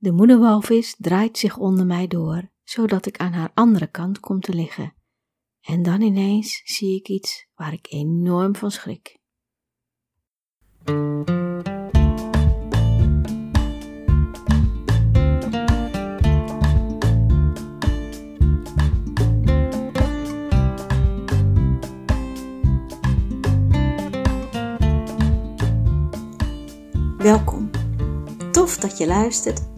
De moederwalvis draait zich onder mij door, zodat ik aan haar andere kant kom te liggen. En dan ineens zie ik iets waar ik enorm van schrik. Welkom. Tof dat je luistert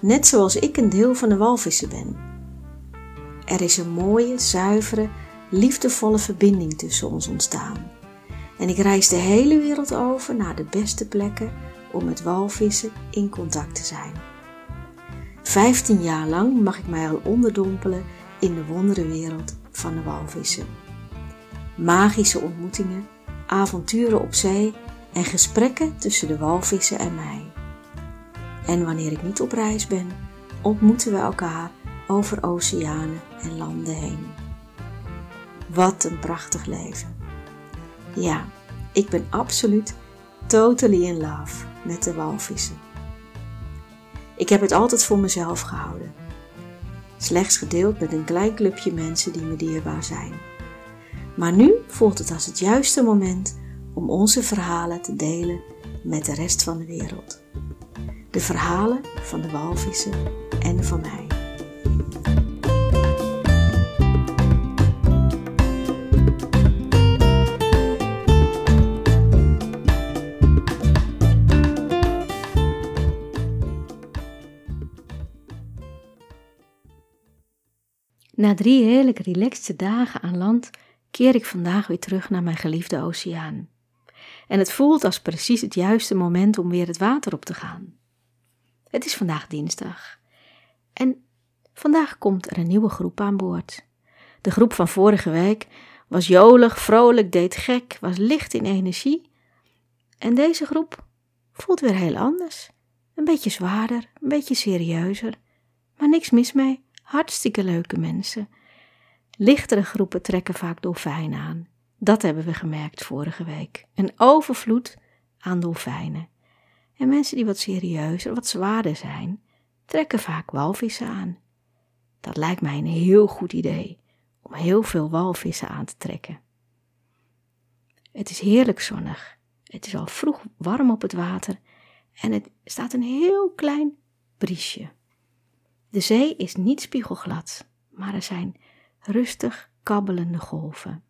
net zoals ik een deel van de walvissen ben. Er is een mooie, zuivere, liefdevolle verbinding tussen ons ontstaan. En ik reis de hele wereld over naar de beste plekken om met walvissen in contact te zijn. Vijftien jaar lang mag ik mij al onderdompelen in de wonderenwereld van de walvissen. Magische ontmoetingen, avonturen op zee en gesprekken tussen de walvissen en mij. En wanneer ik niet op reis ben, ontmoeten we elkaar over oceanen en landen heen. Wat een prachtig leven. Ja, ik ben absoluut totally in love met de walvissen. Ik heb het altijd voor mezelf gehouden. Slechts gedeeld met een klein clubje mensen die me dierbaar zijn. Maar nu voelt het als het juiste moment om onze verhalen te delen met de rest van de wereld. De verhalen van de walvissen en van mij. Na drie heerlijk relaxte dagen aan land keer ik vandaag weer terug naar mijn geliefde oceaan. En het voelt als precies het juiste moment om weer het water op te gaan. Het is vandaag dinsdag. En vandaag komt er een nieuwe groep aan boord. De groep van vorige week was jolig, vrolijk, deed gek, was licht in energie. En deze groep voelt weer heel anders. Een beetje zwaarder, een beetje serieuzer. Maar niks mis mee. Hartstikke leuke mensen. Lichtere groepen trekken vaak dolfijnen aan. Dat hebben we gemerkt vorige week. Een overvloed aan dolfijnen. En mensen die wat serieuzer, wat zwaarder zijn, trekken vaak walvissen aan. Dat lijkt mij een heel goed idee om heel veel walvissen aan te trekken. Het is heerlijk zonnig. Het is al vroeg warm op het water en het staat een heel klein briesje. De zee is niet spiegelglad, maar er zijn rustig kabbelende golven.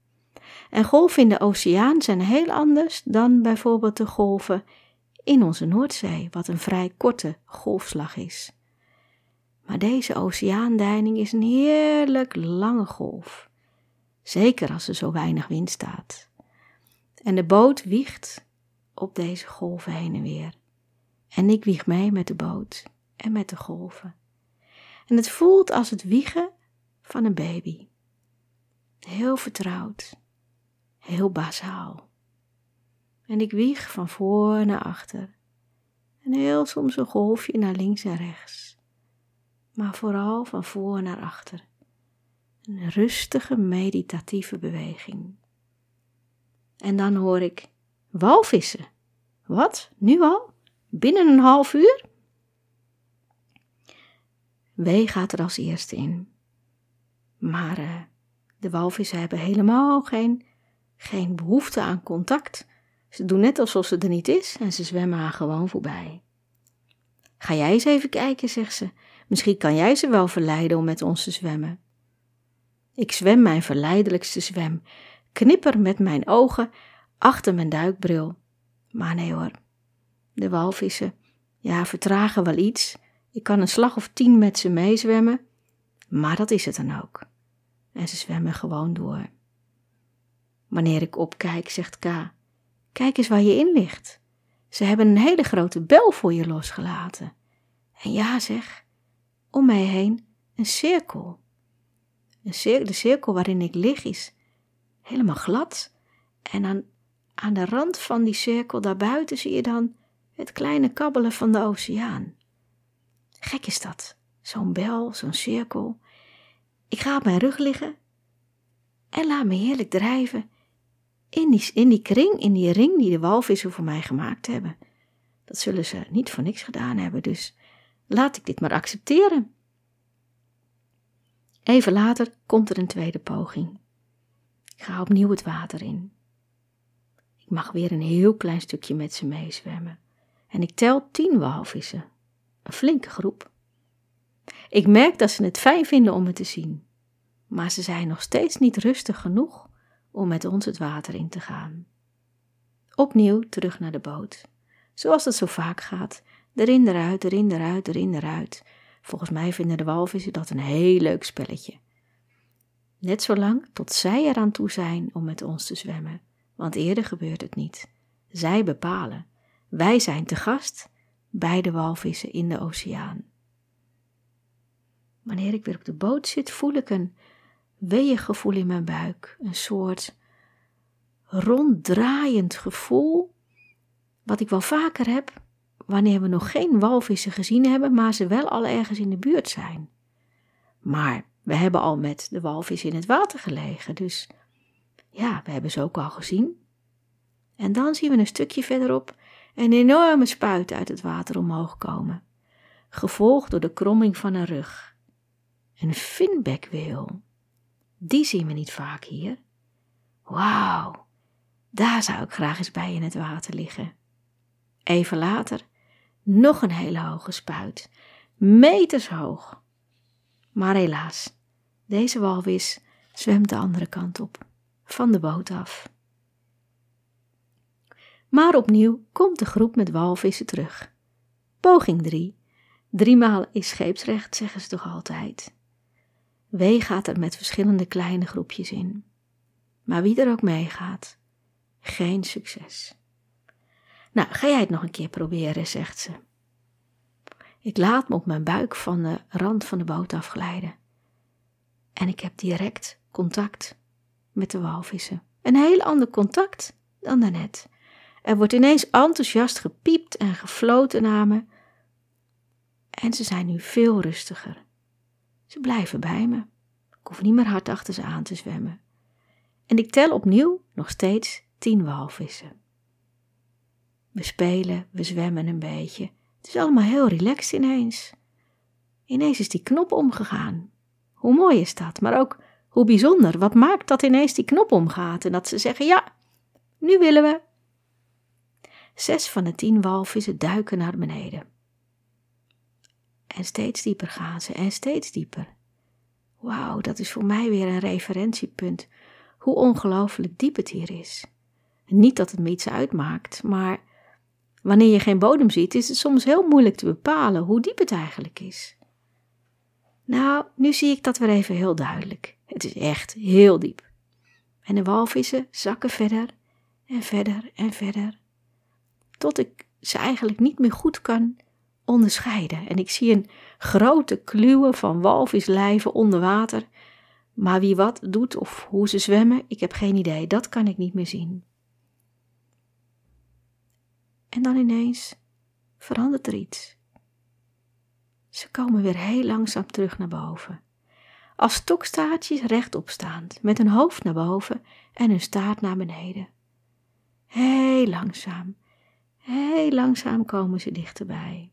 En golven in de oceaan zijn heel anders dan bijvoorbeeld de golven in onze Noordzee, wat een vrij korte golfslag is. Maar deze oceaandeining is een heerlijk lange golf, zeker als er zo weinig wind staat. En de boot wiegt op deze golven heen en weer. En ik wieg mee met de boot en met de golven. En het voelt als het wiegen van een baby. Heel vertrouwd, heel bazaal. En ik wieg van voor naar achter. En heel soms een golfje naar links en rechts. Maar vooral van voor naar achter. Een rustige meditatieve beweging. En dan hoor ik walvissen. Wat? Nu al? Binnen een half uur? W gaat er als eerste in. Maar uh, de walvissen hebben helemaal geen, geen behoefte aan contact. Ze doen net alsof ze er niet is en ze zwemmen haar gewoon voorbij. Ga jij eens even kijken, zegt ze. Misschien kan jij ze wel verleiden om met ons te zwemmen. Ik zwem mijn verleidelijkste zwem, knipper met mijn ogen achter mijn duikbril. Maar nee hoor, de walvissen, ja, vertragen wel iets. Ik kan een slag of tien met ze meezwemmen, maar dat is het dan ook. En ze zwemmen gewoon door. Wanneer ik opkijk, zegt K, Kijk eens waar je in ligt. Ze hebben een hele grote bel voor je losgelaten. En ja, zeg, om mij heen een cirkel. Een de cirkel waarin ik lig is helemaal glad. En aan, aan de rand van die cirkel daarbuiten zie je dan het kleine kabbelen van de oceaan. Gek is dat, zo'n bel, zo'n cirkel. Ik ga op mijn rug liggen en laat me heerlijk drijven in die, in die kring, in die ring die de walvissen voor mij gemaakt hebben. Dat zullen ze niet voor niks gedaan hebben, dus laat ik dit maar accepteren. Even later komt er een tweede poging. Ik ga opnieuw het water in. Ik mag weer een heel klein stukje met ze meezwemmen. En ik tel tien walvissen. Een flinke groep. Ik merk dat ze het fijn vinden om me te zien. Maar ze zijn nog steeds niet rustig genoeg om met ons het water in te gaan. Opnieuw terug naar de boot. Zoals het zo vaak gaat. Erin, eruit, erin, eruit, erin, eruit. Volgens mij vinden de walvissen dat een heel leuk spelletje. Net zolang tot zij eraan toe zijn om met ons te zwemmen, want eerder gebeurt het niet. Zij bepalen. Wij zijn te gast bij de walvissen in de oceaan. Wanneer ik weer op de boot zit, voel ik een gevoel in mijn buik, een soort ronddraaiend gevoel, wat ik wel vaker heb wanneer we nog geen walvissen gezien hebben, maar ze wel al ergens in de buurt zijn. Maar we hebben al met de walvis in het water gelegen, dus ja, we hebben ze ook al gezien. En dan zien we een stukje verderop een enorme spuit uit het water omhoog komen, gevolgd door de kromming van een rug. Een finbeckweel. Die zien we niet vaak hier. Wauw, daar zou ik graag eens bij in het water liggen. Even later nog een hele hoge spuit, meters hoog. Maar helaas, deze walvis zwemt de andere kant op, van de boot af. Maar opnieuw komt de groep met walvissen terug. Poging drie. Driemaal is scheepsrecht, zeggen ze toch altijd. Wee gaat er met verschillende kleine groepjes in. Maar wie er ook meegaat, geen succes. Nou, ga jij het nog een keer proberen, zegt ze. Ik laat me op mijn buik van de rand van de boot afglijden. En ik heb direct contact met de walvissen. Een heel ander contact dan daarnet. Er wordt ineens enthousiast gepiept en gefloten naar me. En ze zijn nu veel rustiger. Ze blijven bij me. Ik hoef niet meer hard achter ze aan te zwemmen. En ik tel opnieuw nog steeds tien walvissen. We spelen, we zwemmen een beetje. Het is allemaal heel relaxed ineens. Ineens is die knop omgegaan. Hoe mooi is dat, maar ook hoe bijzonder. Wat maakt dat ineens die knop omgaat en dat ze zeggen: ja, nu willen we. Zes van de tien walvissen duiken naar beneden. En steeds dieper gaan ze en steeds dieper. Wauw, dat is voor mij weer een referentiepunt. Hoe ongelooflijk diep het hier is. Niet dat het me iets uitmaakt, maar wanneer je geen bodem ziet, is het soms heel moeilijk te bepalen hoe diep het eigenlijk is. Nou, nu zie ik dat weer even heel duidelijk. Het is echt heel diep. En de walvissen zakken verder en verder en verder, tot ik ze eigenlijk niet meer goed kan onderscheiden. En ik zie een grote kluwen van walvislijven onder water, maar wie wat doet of hoe ze zwemmen, ik heb geen idee, dat kan ik niet meer zien. En dan ineens verandert er iets. Ze komen weer heel langzaam terug naar boven. Als stokstaartjes rechtop staand, met hun hoofd naar boven en hun staart naar beneden. Heel langzaam, heel langzaam komen ze dichterbij.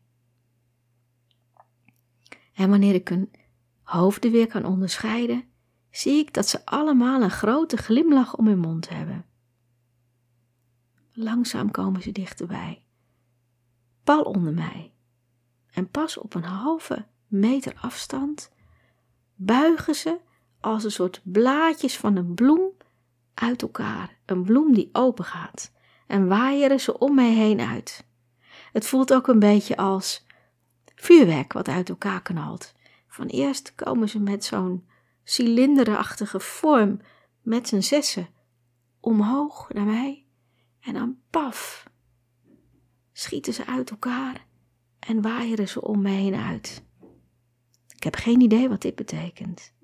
En wanneer ik hun hoofden weer kan onderscheiden, zie ik dat ze allemaal een grote glimlach om hun mond hebben. Langzaam komen ze dichterbij, pal onder mij, en pas op een halve meter afstand buigen ze als een soort blaadjes van een bloem uit elkaar, een bloem die open gaat, en waaieren ze om mij heen uit. Het voelt ook een beetje als vuurwerk wat uit elkaar knalt. Van eerst komen ze met zo'n cilinderachtige vorm met z'n zessen omhoog naar mij en dan paf schieten ze uit elkaar en waaieren ze om me heen uit. Ik heb geen idee wat dit betekent.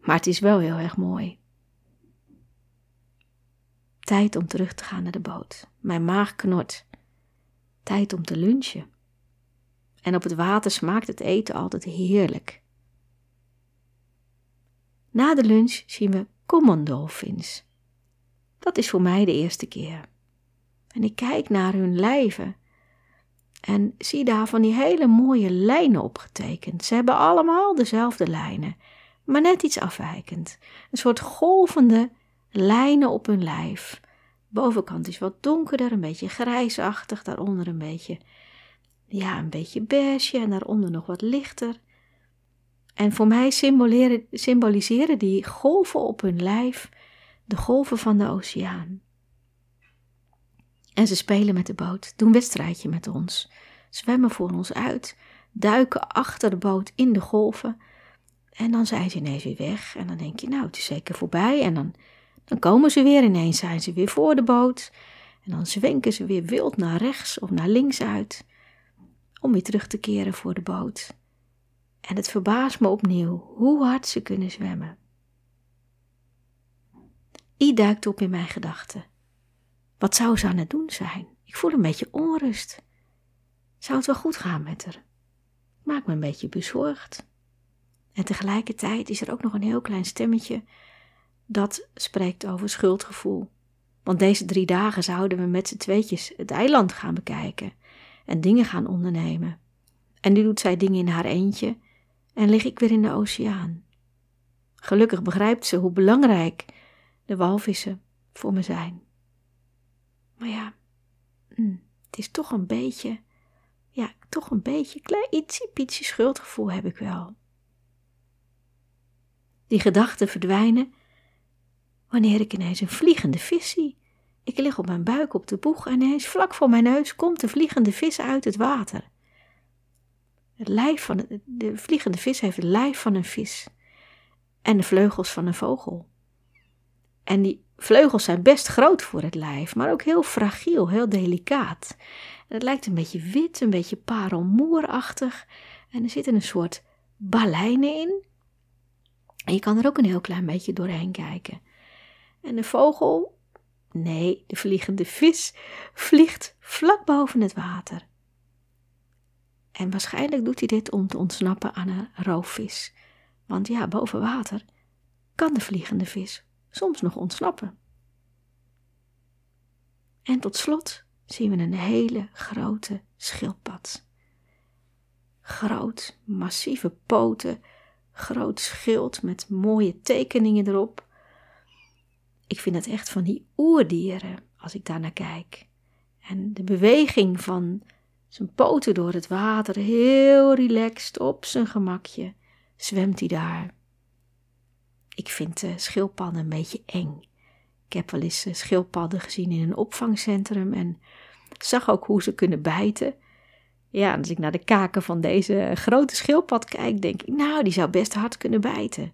Maar het is wel heel erg mooi. Tijd om terug te gaan naar de boot. Mijn maag knort. Tijd om te lunchen. En op het water smaakt het eten altijd heerlijk. Na de lunch zien we common-dolphins. Dat is voor mij de eerste keer. En ik kijk naar hun lijven en zie daar van die hele mooie lijnen opgetekend. Ze hebben allemaal dezelfde lijnen, maar net iets afwijkend. Een soort golvende lijnen op hun lijf. De bovenkant is wat donkerder, een beetje grijsachtig, daaronder een beetje, ja, een beetje beige en daaronder nog wat lichter. En voor mij symboliseren die golven op hun lijf de golven van de oceaan. En ze spelen met de boot, doen wedstrijdje met ons, zwemmen voor ons uit, duiken achter de boot in de golven. En dan zijn ze ineens weer weg. En dan denk je, nou, het is zeker voorbij. En dan, dan komen ze weer, ineens zijn ze weer voor de boot. En dan zwenken ze weer wild naar rechts of naar links uit, om weer terug te keren voor de boot. En het verbaast me opnieuw hoe hard ze kunnen zwemmen. I duikt op in mijn gedachten. Wat zou ze aan het doen zijn? Ik voel een beetje onrust. Zou het wel goed gaan met haar? Maak me een beetje bezorgd. En tegelijkertijd is er ook nog een heel klein stemmetje dat spreekt over schuldgevoel. Want deze drie dagen zouden we met z'n tweetjes het eiland gaan bekijken en dingen gaan ondernemen. En nu doet zij dingen in haar eentje en lig ik weer in de oceaan. Gelukkig begrijpt ze hoe belangrijk de walvissen voor me zijn. Maar ja, hm, het is toch een beetje, ja, toch een beetje, klein ietsie pietje schuldgevoel heb ik wel. Die gedachten verdwijnen wanneer ik ineens een vliegende vis zie. Ik lig op mijn buik op de boeg en ineens vlak voor mijn neus komt de vliegende vis uit het water. Het lijf van de, de vliegende vis heeft het lijf van een vis en de vleugels van een vogel. En die vleugels zijn best groot voor het lijf, maar ook heel fragiel, heel delicaat. het lijkt een beetje wit, een beetje parelmoerachtig. En er zitten een soort balijnen in. En je kan er ook een heel klein beetje doorheen kijken. En de vogel, nee, de vliegende vis, vliegt vlak boven het water. En waarschijnlijk doet hij dit om te ontsnappen aan een roofvis. Want ja, boven water kan de vliegende vis soms nog ontsnappen. En tot slot zien we een hele grote schildpad. Groot, massieve poten, groot schild met mooie tekeningen erop. Ik vind het echt van die oerdieren als ik daar naar kijk. En de beweging van zijn poten door het water, heel relaxed op zijn gemakje, zwemt hij daar. Ik vind uh, schildpadden een beetje eng. Ik heb wel eens uh, schildpadden gezien in een opvangcentrum en zag ook hoe ze kunnen bijten. Ja, als ik naar de kaken van deze grote schildpad kijk, denk ik, nou, die zou best hard kunnen bijten.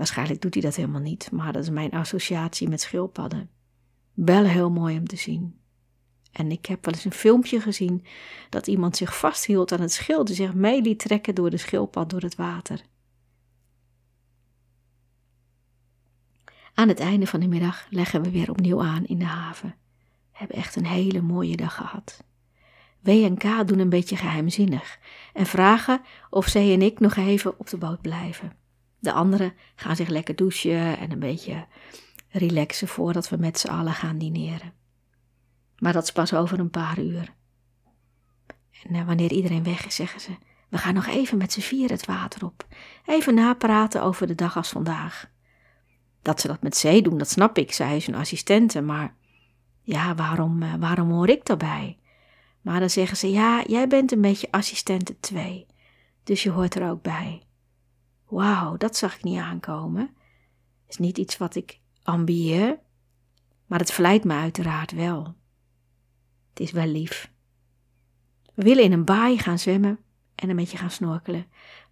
Waarschijnlijk doet hij dat helemaal niet, maar dat is mijn associatie met schildpadden. Wel heel mooi om te zien. En ik heb wel eens een filmpje gezien dat iemand zich vasthield aan het schild en zich mee liet trekken door de schildpad door het water. Aan het einde van de middag leggen we weer opnieuw aan in de haven. We hebben echt een hele mooie dag gehad. W en K doen een beetje geheimzinnig en vragen of zij en ik nog even op de boot blijven. De anderen gaan zich lekker douchen en een beetje relaxen voordat we met z'n allen gaan dineren. Maar dat is pas over een paar uur. En eh, wanneer iedereen weg is, zeggen ze: We gaan nog even met z'n vier het water op. Even napraten over de dag als vandaag. Dat ze dat met zee doen, dat snap ik, zei zijn assistente, maar ja, waarom, eh, waarom hoor ik daarbij? Maar dan zeggen ze, ja, jij bent een beetje assistente 2, dus je hoort er ook bij. Wauw, dat zag ik niet aankomen. Is niet iets wat ik ambieer, maar het verleidt me uiteraard wel. Het is wel lief. We willen in een baai gaan zwemmen en een beetje gaan snorkelen,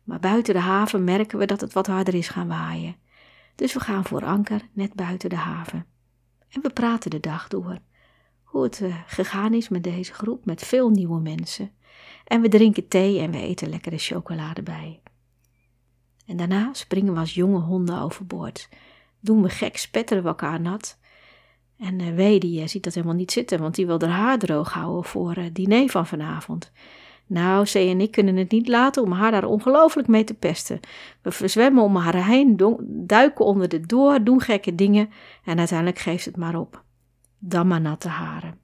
maar buiten de haven merken we dat het wat harder is gaan waaien. Dus we gaan voor anker net buiten de haven. En we praten de dag door. Hoe het uh, gegaan is met deze groep, met veel nieuwe mensen. En we drinken thee en we eten lekkere chocolade bij. En daarna springen we als jonge honden overboord. Doen we gek, spetteren we elkaar nat. En uh, ziet dat helemaal niet zitten, want die wil haar haar droog houden voor het diner van vanavond. Nou, C en ik kunnen het niet laten om haar daar ongelooflijk mee te pesten. We verzwemmen om haar heen, duiken onder de door, doen gekke dingen en uiteindelijk geeft het maar op. Dan maar natte haren.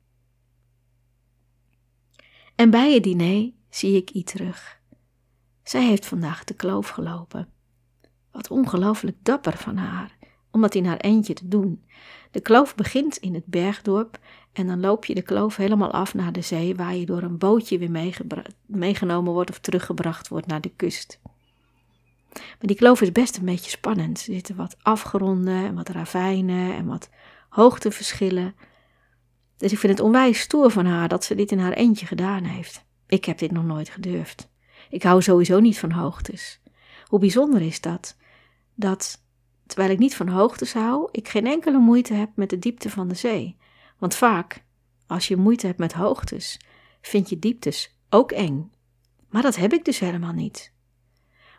En bij het diner zie ik I terug. Zij heeft vandaag de kloof gelopen. Wat ongelooflijk dapper van haar, om dat in haar eentje te doen. De kloof begint in het bergdorp en dan loop je de kloof helemaal af naar de zee, waar je door een bootje weer meegenomen wordt of teruggebracht wordt naar de kust. Maar die kloof is best een beetje spannend. Er zitten wat afgronden en wat ravijnen en wat hoogteverschillen. Dus ik vind het onwijs stoer van haar dat ze dit in haar eentje gedaan heeft. Ik heb dit nog nooit gedurfd. Ik hou sowieso niet van hoogtes. Hoe bijzonder is dat? Dat, terwijl ik niet van hoogtes hou, ik geen enkele moeite heb met de diepte van de zee. Want vaak, als je moeite hebt met hoogtes, vind je dieptes ook eng. Maar dat heb ik dus helemaal niet.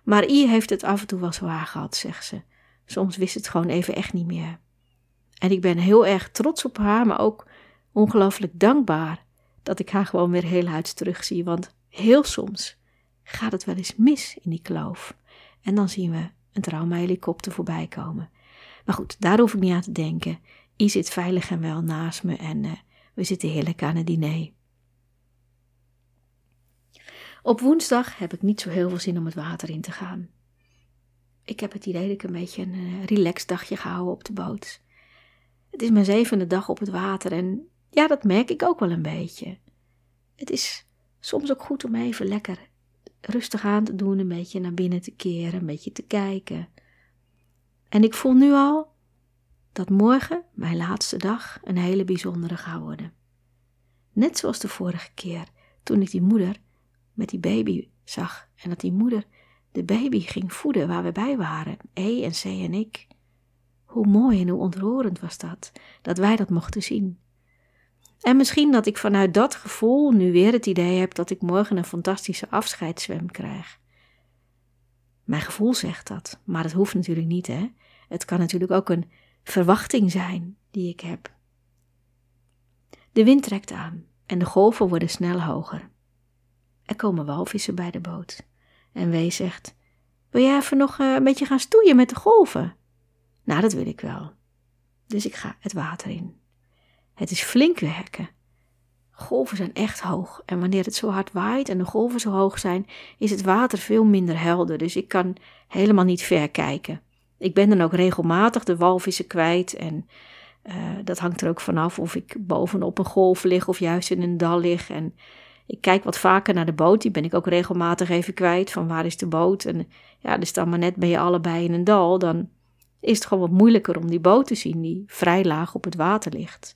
Maar I heeft het af en toe wel zwaar gehad, zegt ze. Soms wist het gewoon even echt niet meer. En ik ben heel erg trots op haar, maar ook ongelooflijk dankbaar dat ik haar gewoon weer heel huids terugzie. Want heel soms gaat het wel eens mis in die kloof. En dan zien we een traumahelikopter voorbij komen. Maar goed, daar hoef ik niet aan te denken. I zit veilig en wel naast me en uh, we zitten heerlijk aan het diner. Op woensdag heb ik niet zo heel veel zin om het water in te gaan. Ik heb het idee dat ik een beetje een uh, relaxed dagje gehouden op de boot. Het is mijn zevende dag op het water en ja, dat merk ik ook wel een beetje. Het is soms ook goed om even lekker rustig aan te doen, een beetje naar binnen te keren, een beetje te kijken. En ik voel nu al dat morgen, mijn laatste dag, een hele bijzondere gaat worden. Net zoals de vorige keer, toen ik die moeder met die baby zag en dat die moeder de baby ging voeden waar we bij waren, E en C en ik. Hoe mooi en hoe ontroerend was dat, dat wij dat mochten zien. En misschien dat ik vanuit dat gevoel nu weer het idee heb dat ik morgen een fantastische afscheidszwem krijg. Mijn gevoel zegt dat, maar dat hoeft natuurlijk niet, hè. Het kan natuurlijk ook een verwachting zijn die ik heb. De wind trekt aan en de golven worden snel hoger. Er komen walvissen bij de boot. En Wee zegt: Wil jij even nog eh, een beetje gaan stoeien met de golven? Nou, dat wil ik wel. Dus ik ga het water in. Het is flink werken. Golven zijn echt hoog en wanneer het zo hard waait en de golven zo hoog zijn, is het water veel minder helder, dus ik kan helemaal niet ver kijken. Ik ben dan ook regelmatig de walvissen kwijt en uh, dat hangt er ook vanaf of ik bovenop een golf lig of juist in een dal lig. En ik kijk wat vaker naar de boot, die ben ik ook regelmatig even kwijt, van waar is de boot. En ja, dus dan maar net ben je allebei in een dal, dan is het gewoon wat moeilijker om die boot te zien die vrij laag op het water ligt.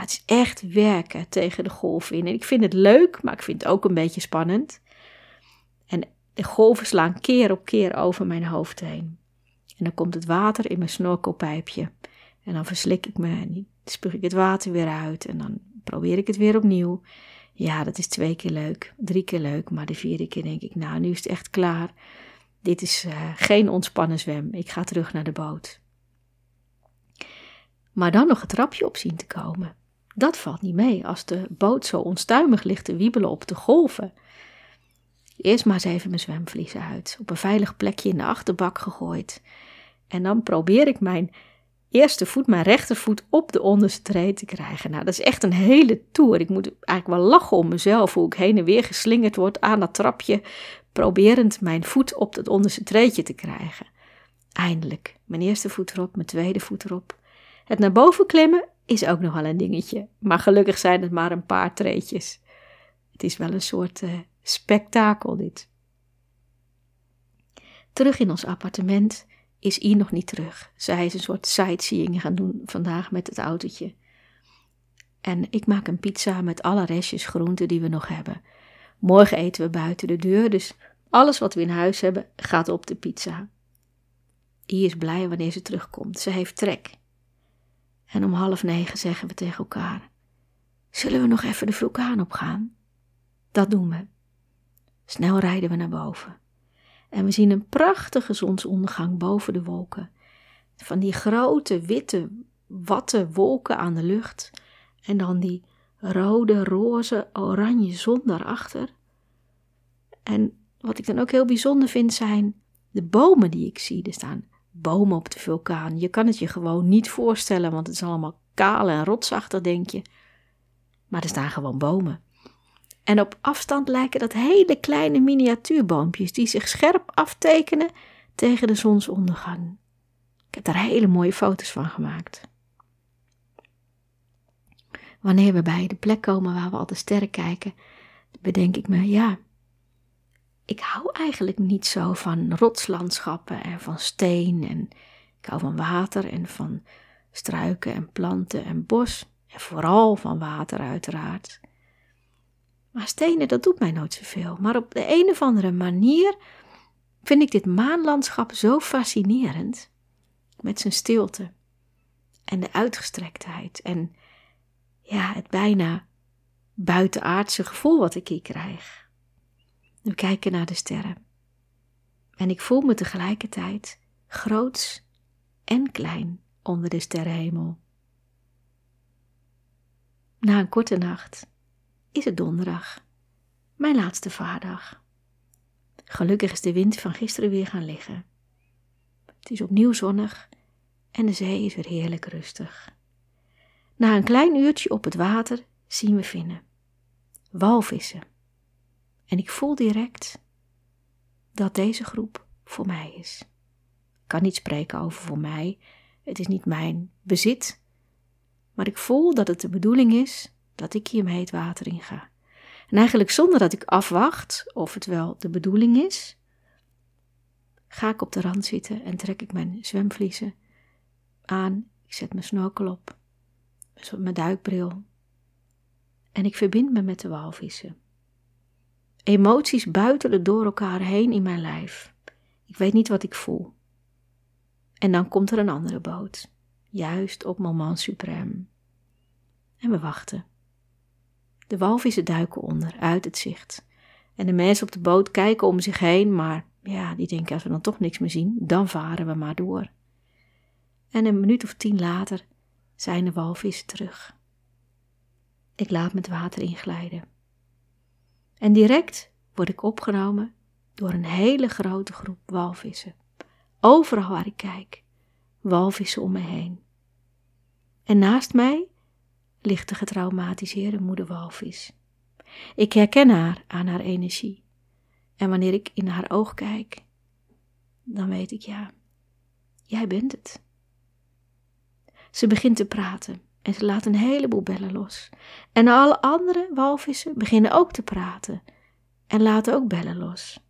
Het is echt werken tegen de golven in. En ik vind het leuk, maar ik vind het ook een beetje spannend. En de golven slaan keer op keer over mijn hoofd heen. En dan komt het water in mijn snorkelpijpje. En dan verslik ik me en spuug ik het water weer uit. En dan probeer ik het weer opnieuw. Ja, dat is twee keer leuk, drie keer leuk. Maar de vierde keer denk ik, nou, nu is het echt klaar. Dit is uh, geen ontspannen zwem. Ik ga terug naar de boot. Maar dan nog het trapje op zien te komen. Dat valt niet mee als de boot zo onstuimig ligt te wiebelen op de golven. Eerst maar eens even mijn zwemvliezen uit, op een veilig plekje in de achterbak gegooid. En dan probeer ik mijn eerste voet, mijn rechtervoet, op de onderste tree te krijgen. Nou, dat is echt een hele toer. Ik moet eigenlijk wel lachen om mezelf, hoe ik heen en weer geslingerd word aan dat trapje, proberend mijn voet op dat onderste treetje te krijgen. Eindelijk, mijn eerste voet erop, mijn tweede voet erop. Het naar boven klimmen is ook nogal een dingetje, maar gelukkig zijn het maar een paar treetjes. Het is wel een soort uh, spektakel dit. Terug in ons appartement is I nog niet terug. Zij is een soort sightseeing gaan doen vandaag met het autootje. En ik maak een pizza met alle restjes groenten die we nog hebben. Morgen eten we buiten de deur, dus alles wat we in huis hebben gaat op de pizza. I is blij wanneer ze terugkomt. Ze heeft trek. En om half negen zeggen we tegen elkaar: Zullen we nog even de vulkaan opgaan? Dat doen we. Snel rijden we naar boven. En we zien een prachtige zonsondergang boven de wolken. Van die grote, witte, watte wolken aan de lucht. En dan die rode, roze, oranje zon daarachter. En wat ik dan ook heel bijzonder vind zijn de bomen die ik zie. Er staan bomen op de vulkaan. Je kan het je gewoon niet voorstellen, want het is allemaal kaal en rotsachtig, denk je. Maar er staan gewoon bomen. En op afstand lijken dat hele kleine miniatuurboompjes die zich scherp aftekenen tegen de zonsondergang. Ik heb daar hele mooie foto's van gemaakt. Wanneer we bij de plek komen waar we al de sterren kijken, bedenk ik me, ja, ik hou eigenlijk niet zo van rotslandschappen en van steen en ik hou van water en van struiken en planten en bos en vooral van water uiteraard. Maar stenen, dat doet mij nooit zoveel. Maar op de een of andere manier vind ik dit maanlandschap zo fascinerend. Met zijn stilte en de uitgestrektheid en ja, het bijna buitenaardse gevoel wat ik hier krijg. We kijken naar de sterren. En ik voel me tegelijkertijd groots en klein onder de sterrenhemel. Na een korte nacht is het donderdag, mijn laatste vaardag. Gelukkig is de wind van gisteren weer gaan liggen. Het is opnieuw zonnig en de zee is weer heerlijk rustig. Na een klein uurtje op het water zien we vinnen. Walvissen. En ik voel direct dat deze groep voor mij is. Ik kan niet spreken over voor mij. Het is niet mijn bezit. Maar ik voel dat het de bedoeling is dat ik hiermee het water in ga. En eigenlijk zonder dat ik afwacht of het wel de bedoeling is, ga ik op de rand zitten en trek ik mijn zwemvliezen aan. Ik zet mijn snorkel op, mijn duikbril. En ik verbind me met de walvissen. Emoties buitelen door elkaar heen in mijn lijf. Ik weet niet wat ik voel. En dan komt er een andere boot, juist op moment suprême. En we wachten. De walvissen duiken onder, uit het zicht. En de mensen op de boot kijken om zich heen, maar ja, die denken als we dan toch niks meer zien, dan varen we maar door. En een minuut of tien later zijn de walvissen terug. Ik laat me het water inglijden. En direct word ik opgenomen door een hele grote groep walvissen. Overal waar ik kijk, walvissen om me heen. En naast mij ligt de getraumatiseerde moeder walvis. Ik herken haar aan haar energie. En wanneer ik in haar oog kijk, dan weet ik ja, jij bent het. Ze begint te praten en ze laat een heleboel bellen los. En alle andere walvissen beginnen ook te praten en laten ook bellen los.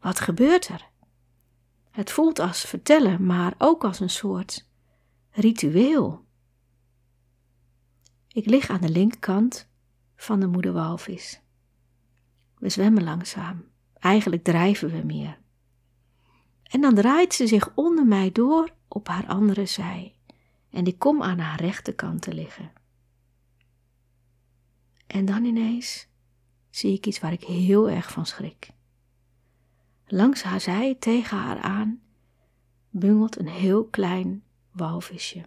Wat gebeurt er? Het voelt als vertellen, maar ook als een soort ritueel. Ik lig aan de linkerkant van de moeder walvis. We zwemmen langzaam. Eigenlijk drijven we meer. En dan draait ze zich onder mij door op haar andere zij. En ik kom aan haar rechterkant te liggen. En dan ineens zie ik iets waar ik heel erg van schrik. Langs haar zij, tegen haar aan, bungelt een heel klein walvisje.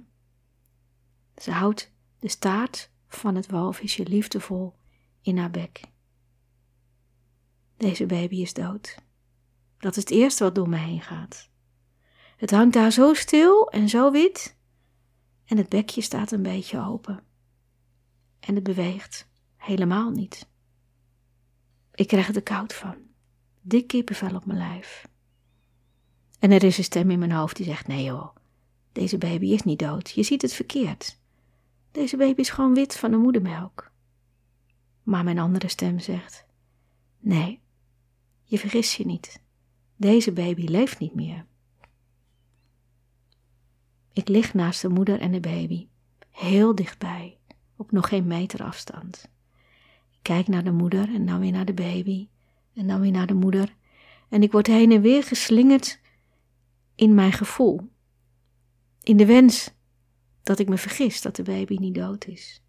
Ze houdt de staart van het walvisje liefdevol in haar bek. Deze baby is dood. Dat is het eerste wat door me heen gaat. Het hangt daar zo stil en zo wit en het bekje staat een beetje open. En het beweegt helemaal niet. Ik krijg er koud van. Dik kippenvel op mijn lijf. En er is een stem in mijn hoofd die zegt: Nee joh, deze baby is niet dood. Je ziet het verkeerd. Deze baby is gewoon wit van de moedermelk. Maar mijn andere stem zegt: Nee, je vergis je niet. Deze baby leeft niet meer. Ik lig naast de moeder en de baby, heel dichtbij, op nog geen meter afstand. Ik kijk naar de moeder en dan weer naar de baby en dan weer naar de moeder en ik word heen en weer geslingerd in mijn gevoel, in de wens dat ik me vergis dat de baby niet dood is.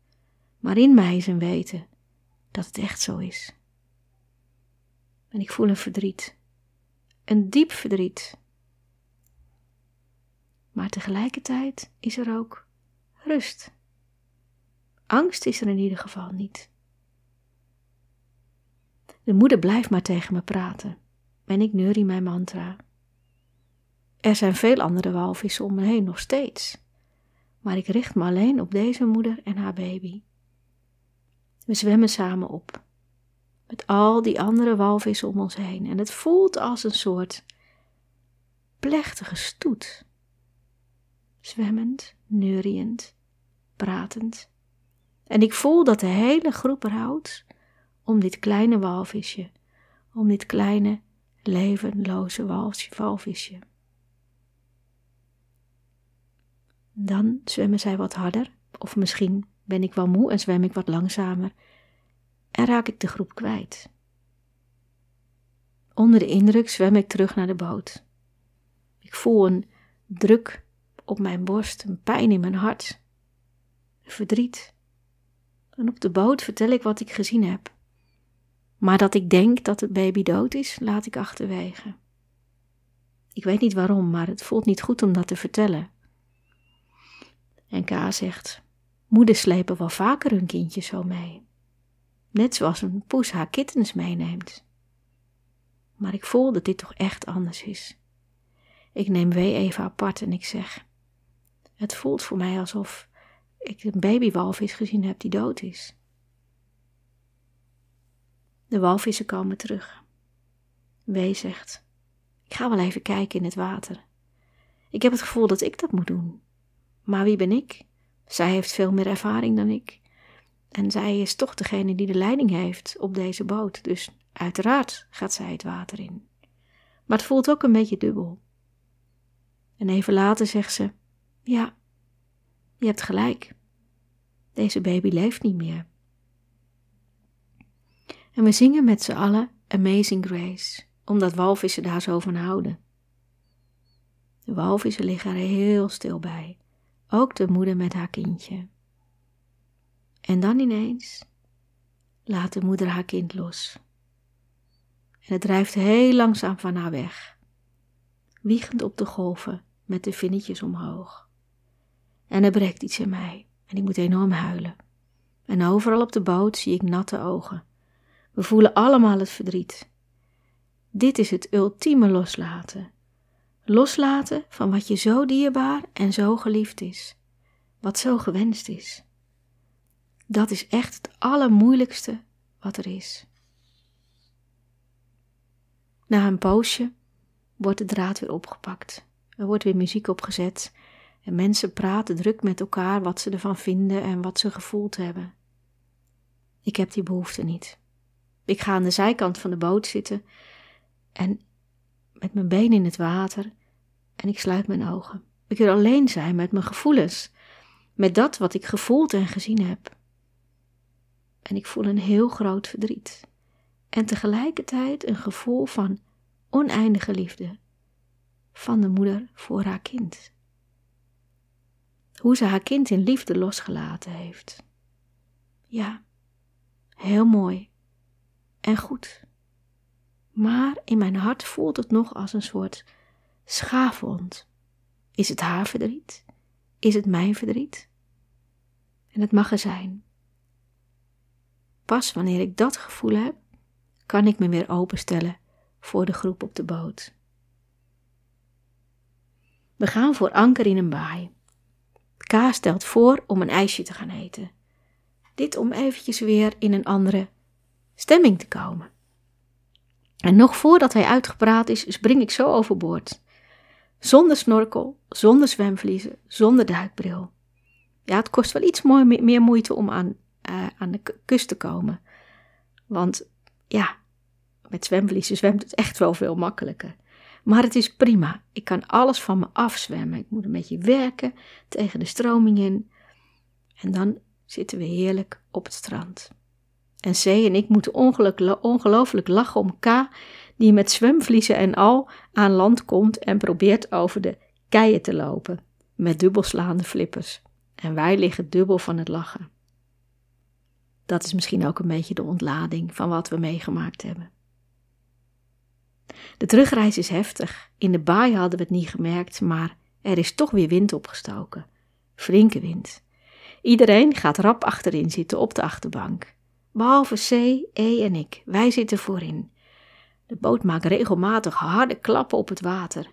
Maar in mij is een weten dat het echt zo is. En ik voel een verdriet. Een diep verdriet. Maar tegelijkertijd is er ook rust. Angst is er in ieder geval niet. De moeder blijft maar tegen me praten en ik neurie mijn mantra. Er zijn veel andere walvissen om me heen nog steeds, maar ik richt me alleen op deze moeder en haar baby. We zwemmen samen op, met al die andere walvissen om ons heen en het voelt als een soort plechtige stoet. Zwemmend, neuriënd, pratend. En ik voel dat de hele groep rouwt om dit kleine walvisje, om dit kleine levenloze walvisje. Dan zwemmen zij wat harder, of misschien ben ik wel moe en zwem ik wat langzamer en raak ik de groep kwijt. Onder de indruk zwem ik terug naar de boot. Ik voel een druk op mijn borst, een pijn in mijn hart, verdriet. En op de boot vertel ik wat ik gezien heb. Maar dat ik denk dat het baby dood is, laat ik achterwege. Ik weet niet waarom, maar het voelt niet goed om dat te vertellen. En K zegt: Moeders slepen wel vaker hun kindje zo mee. Net zoals een poes haar kittens meeneemt. Maar ik voel dat dit toch echt anders is. Ik neem Wee even apart en ik zeg: Het voelt voor mij alsof ik een babywalvis gezien heb die dood is. De walvissen komen terug. Wee zegt: Ik ga wel even kijken in het water. Ik heb het gevoel dat ik dat moet doen. Maar wie ben ik? Zij heeft veel meer ervaring dan ik. En zij is toch degene die de leiding heeft op deze boot. Dus uiteraard gaat zij het water in. Maar het voelt ook een beetje dubbel. En even later zegt ze: Ja, je hebt gelijk. Deze baby leeft niet meer. En we zingen met z'n allen Amazing Grace, omdat walvissen daar zo van houden. De walvissen liggen er heel stil bij, ook de moeder met haar kindje. En dan ineens laat de moeder haar kind los. En het drijft heel langzaam van haar weg, wiegend op de golven met de vinnetjes omhoog. En er breekt iets in mij en ik moet enorm huilen. En overal op de boot zie ik natte ogen we voelen allemaal het verdriet. Dit is het ultieme loslaten. Loslaten van wat je zo dierbaar en zo geliefd is, wat zo gewenst is. Dat is echt het allermoeilijkste wat er is. Na een poosje wordt de draad weer opgepakt. Er wordt weer muziek opgezet en mensen praten druk met elkaar wat ze ervan vinden en wat ze gevoeld hebben. Ik heb die behoefte niet. Ik ga aan de zijkant van de boot zitten en met mijn benen in het water en ik sluit mijn ogen. Ik wil alleen zijn met mijn gevoelens, met dat wat ik gevoeld en gezien heb. En ik voel een heel groot verdriet en tegelijkertijd een gevoel van oneindige liefde van de moeder voor haar kind. Hoe ze haar kind in liefde losgelaten heeft. Ja, heel mooi en goed. Maar in mijn hart voelt het nog als een soort schaafwond. Is het haar verdriet? Is het mijn verdriet? En het mag er zijn. Pas wanneer ik dat gevoel heb, kan ik me weer openstellen voor de groep op de boot. We gaan voor anker in een baai. K stelt voor om een ijsje te gaan eten. Dit om eventjes weer in een andere stemming te komen. En nog voordat hij uitgepraat is, spring ik zo overboord. Zonder snorkel, zonder zwemvliezen, zonder duikbril. Ja, het kost wel iets meer moeite om aan, uh, aan de kust te komen. Want ja, met zwemvliezen zwemt het echt wel veel makkelijker. Maar het is prima. Ik kan alles van me afzwemmen. Ik moet een beetje werken tegen de stroming in. En dan zitten we heerlijk op het strand. En C en ik moeten ongelooflijk lachen om K, die met zwemvliezen en al aan land komt en probeert over de keien te lopen, met dubbelslaande flippers. En wij liggen dubbel van het lachen. Dat is misschien ook een beetje de ontlading van wat we meegemaakt hebben. De terugreis is heftig. In de baai hadden we het niet gemerkt, maar er is toch weer wind opgestoken. Flinke wind. Iedereen gaat rap achterin zitten op de achterbank. Behalve C, E en ik. Wij zitten voorin. De boot maakt regelmatig harde klappen op het water.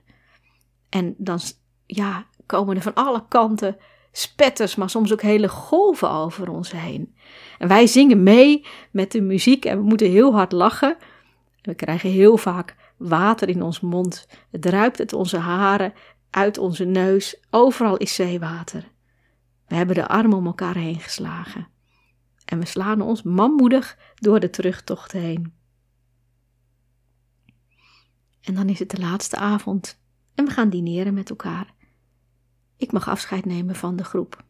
En dan ja, komen er van alle kanten spetters, maar soms ook hele golven over ons heen. En wij zingen mee met de muziek en we moeten heel hard lachen. We krijgen heel vaak water in ons mond. Het druipt uit onze haren, uit onze neus. Overal is zeewater. We hebben de armen om elkaar heen geslagen. En we slaan ons manmoedig door de terugtocht heen. En dan is het de laatste avond en we gaan dineren met elkaar. Ik mag afscheid nemen van de groep.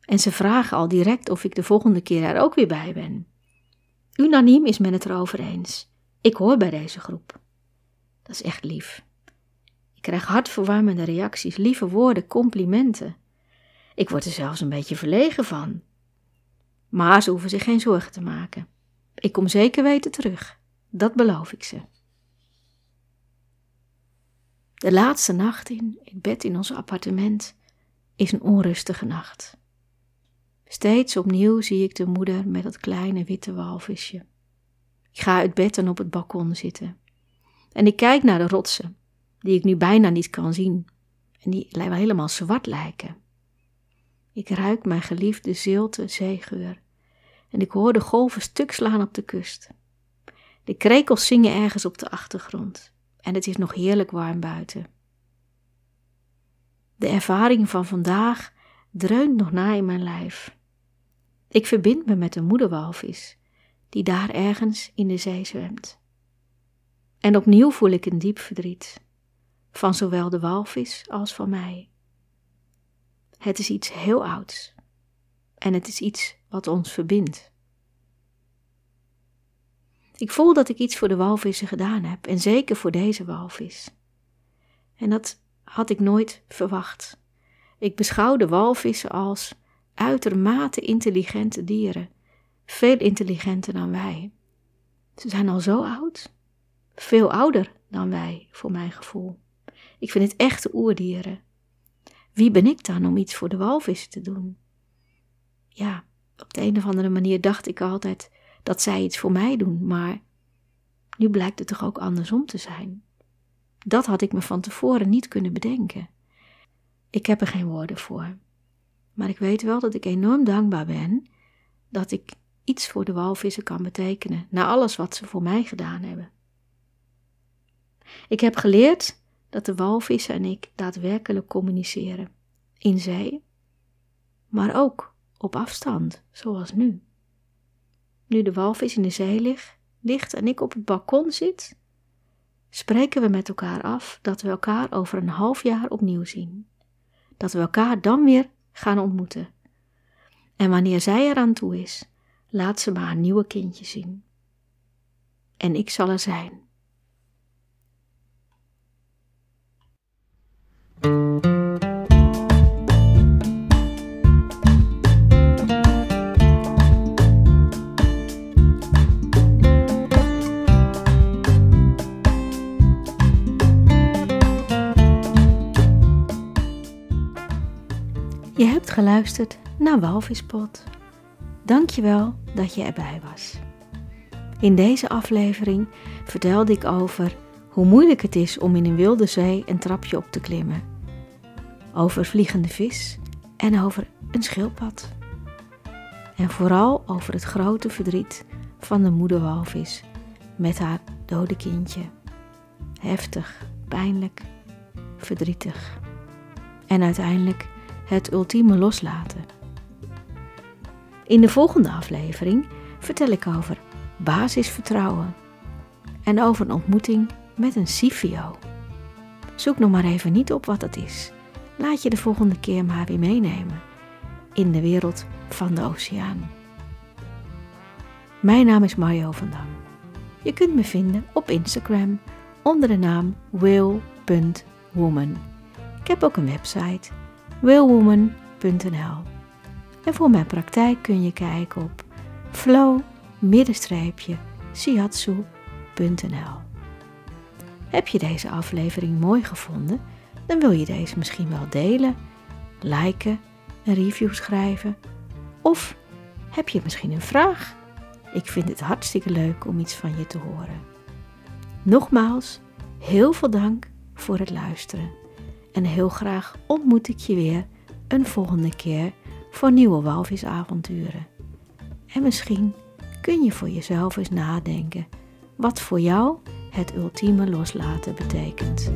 En ze vragen al direct of ik de volgende keer er ook weer bij ben. Unaniem is men het erover eens. Ik hoor bij deze groep. Dat is echt lief. Ik krijg hartverwarmende reacties, lieve woorden, complimenten. Ik word er zelfs een beetje verlegen van. Maar ze hoeven zich geen zorgen te maken. Ik kom zeker weten terug. Dat beloof ik ze. De laatste nacht in het bed in ons appartement is een onrustige nacht. Steeds opnieuw zie ik de moeder met dat kleine witte walvisje. Ik ga uit bed en op het balkon zitten. En ik kijk naar de rotsen, die ik nu bijna niet kan zien en die wel helemaal zwart lijken. Ik ruik mijn geliefde zilte zeegeur en ik hoor de golven stuk slaan op de kust. De krekels zingen ergens op de achtergrond en het is nog heerlijk warm buiten. De ervaring van vandaag dreunt nog na in mijn lijf. Ik verbind me met een moederwalvis die daar ergens in de zee zwemt. En opnieuw voel ik een diep verdriet, van zowel de walvis als van mij. Het is iets heel ouds en het is iets wat ons verbindt. Ik voel dat ik iets voor de walvissen gedaan heb en zeker voor deze walvis. En dat had ik nooit verwacht. Ik beschouw de walvissen als uitermate intelligente dieren, veel intelligenter dan wij. Ze zijn al zo oud, veel ouder dan wij, voor mijn gevoel. Ik vind het echte oerdieren. Wie ben ik dan om iets voor de walvissen te doen? Ja, op de een of andere manier dacht ik altijd dat zij iets voor mij doen, maar nu blijkt het toch ook andersom te zijn. Dat had ik me van tevoren niet kunnen bedenken. Ik heb er geen woorden voor. Maar ik weet wel dat ik enorm dankbaar ben dat ik iets voor de walvissen kan betekenen, na alles wat ze voor mij gedaan hebben. Ik heb geleerd dat de walvissen en ik daadwerkelijk communiceren, in zee, maar ook op afstand, zoals nu. Nu de walvis in de zee ligt, ligt en ik op het balkon zit, spreken we met elkaar af dat we elkaar over een half jaar opnieuw zien. Dat we elkaar dan weer gaan ontmoeten. En wanneer zij eraan toe is, laat ze maar een nieuwe kindje zien. En ik zal er zijn. Je hebt geluisterd naar Walvispot. Dankjewel dat je erbij was. In deze aflevering vertelde ik over hoe moeilijk het is om in een wilde zee een trapje op te klimmen. Over vliegende vis en over een schildpad. En vooral over het grote verdriet van de moederwalvis met haar dode kindje. Heftig, pijnlijk, verdrietig. En uiteindelijk het ultieme loslaten. In de volgende aflevering vertel ik over basisvertrouwen en over een ontmoeting met een Sifio. Zoek nog maar even niet op wat dat is. Laat je de volgende keer maar weer meenemen in de wereld van de oceaan. Mijn naam is Mario van Dam. Je kunt me vinden op Instagram onder de naam will.woman. Ik heb ook een website willwoman.nl. En voor mijn praktijk kun je kijken op flow-sihatsu.nl. Heb je deze aflevering mooi gevonden? Dan wil je deze misschien wel delen, liken, een review schrijven. Of heb je misschien een vraag? Ik vind het hartstikke leuk om iets van je te horen. Nogmaals, heel veel dank voor het luisteren. En heel graag ontmoet ik je weer een volgende keer voor nieuwe walvisavonturen. En misschien kun je voor jezelf eens nadenken wat voor jou het ultieme loslaten betekent.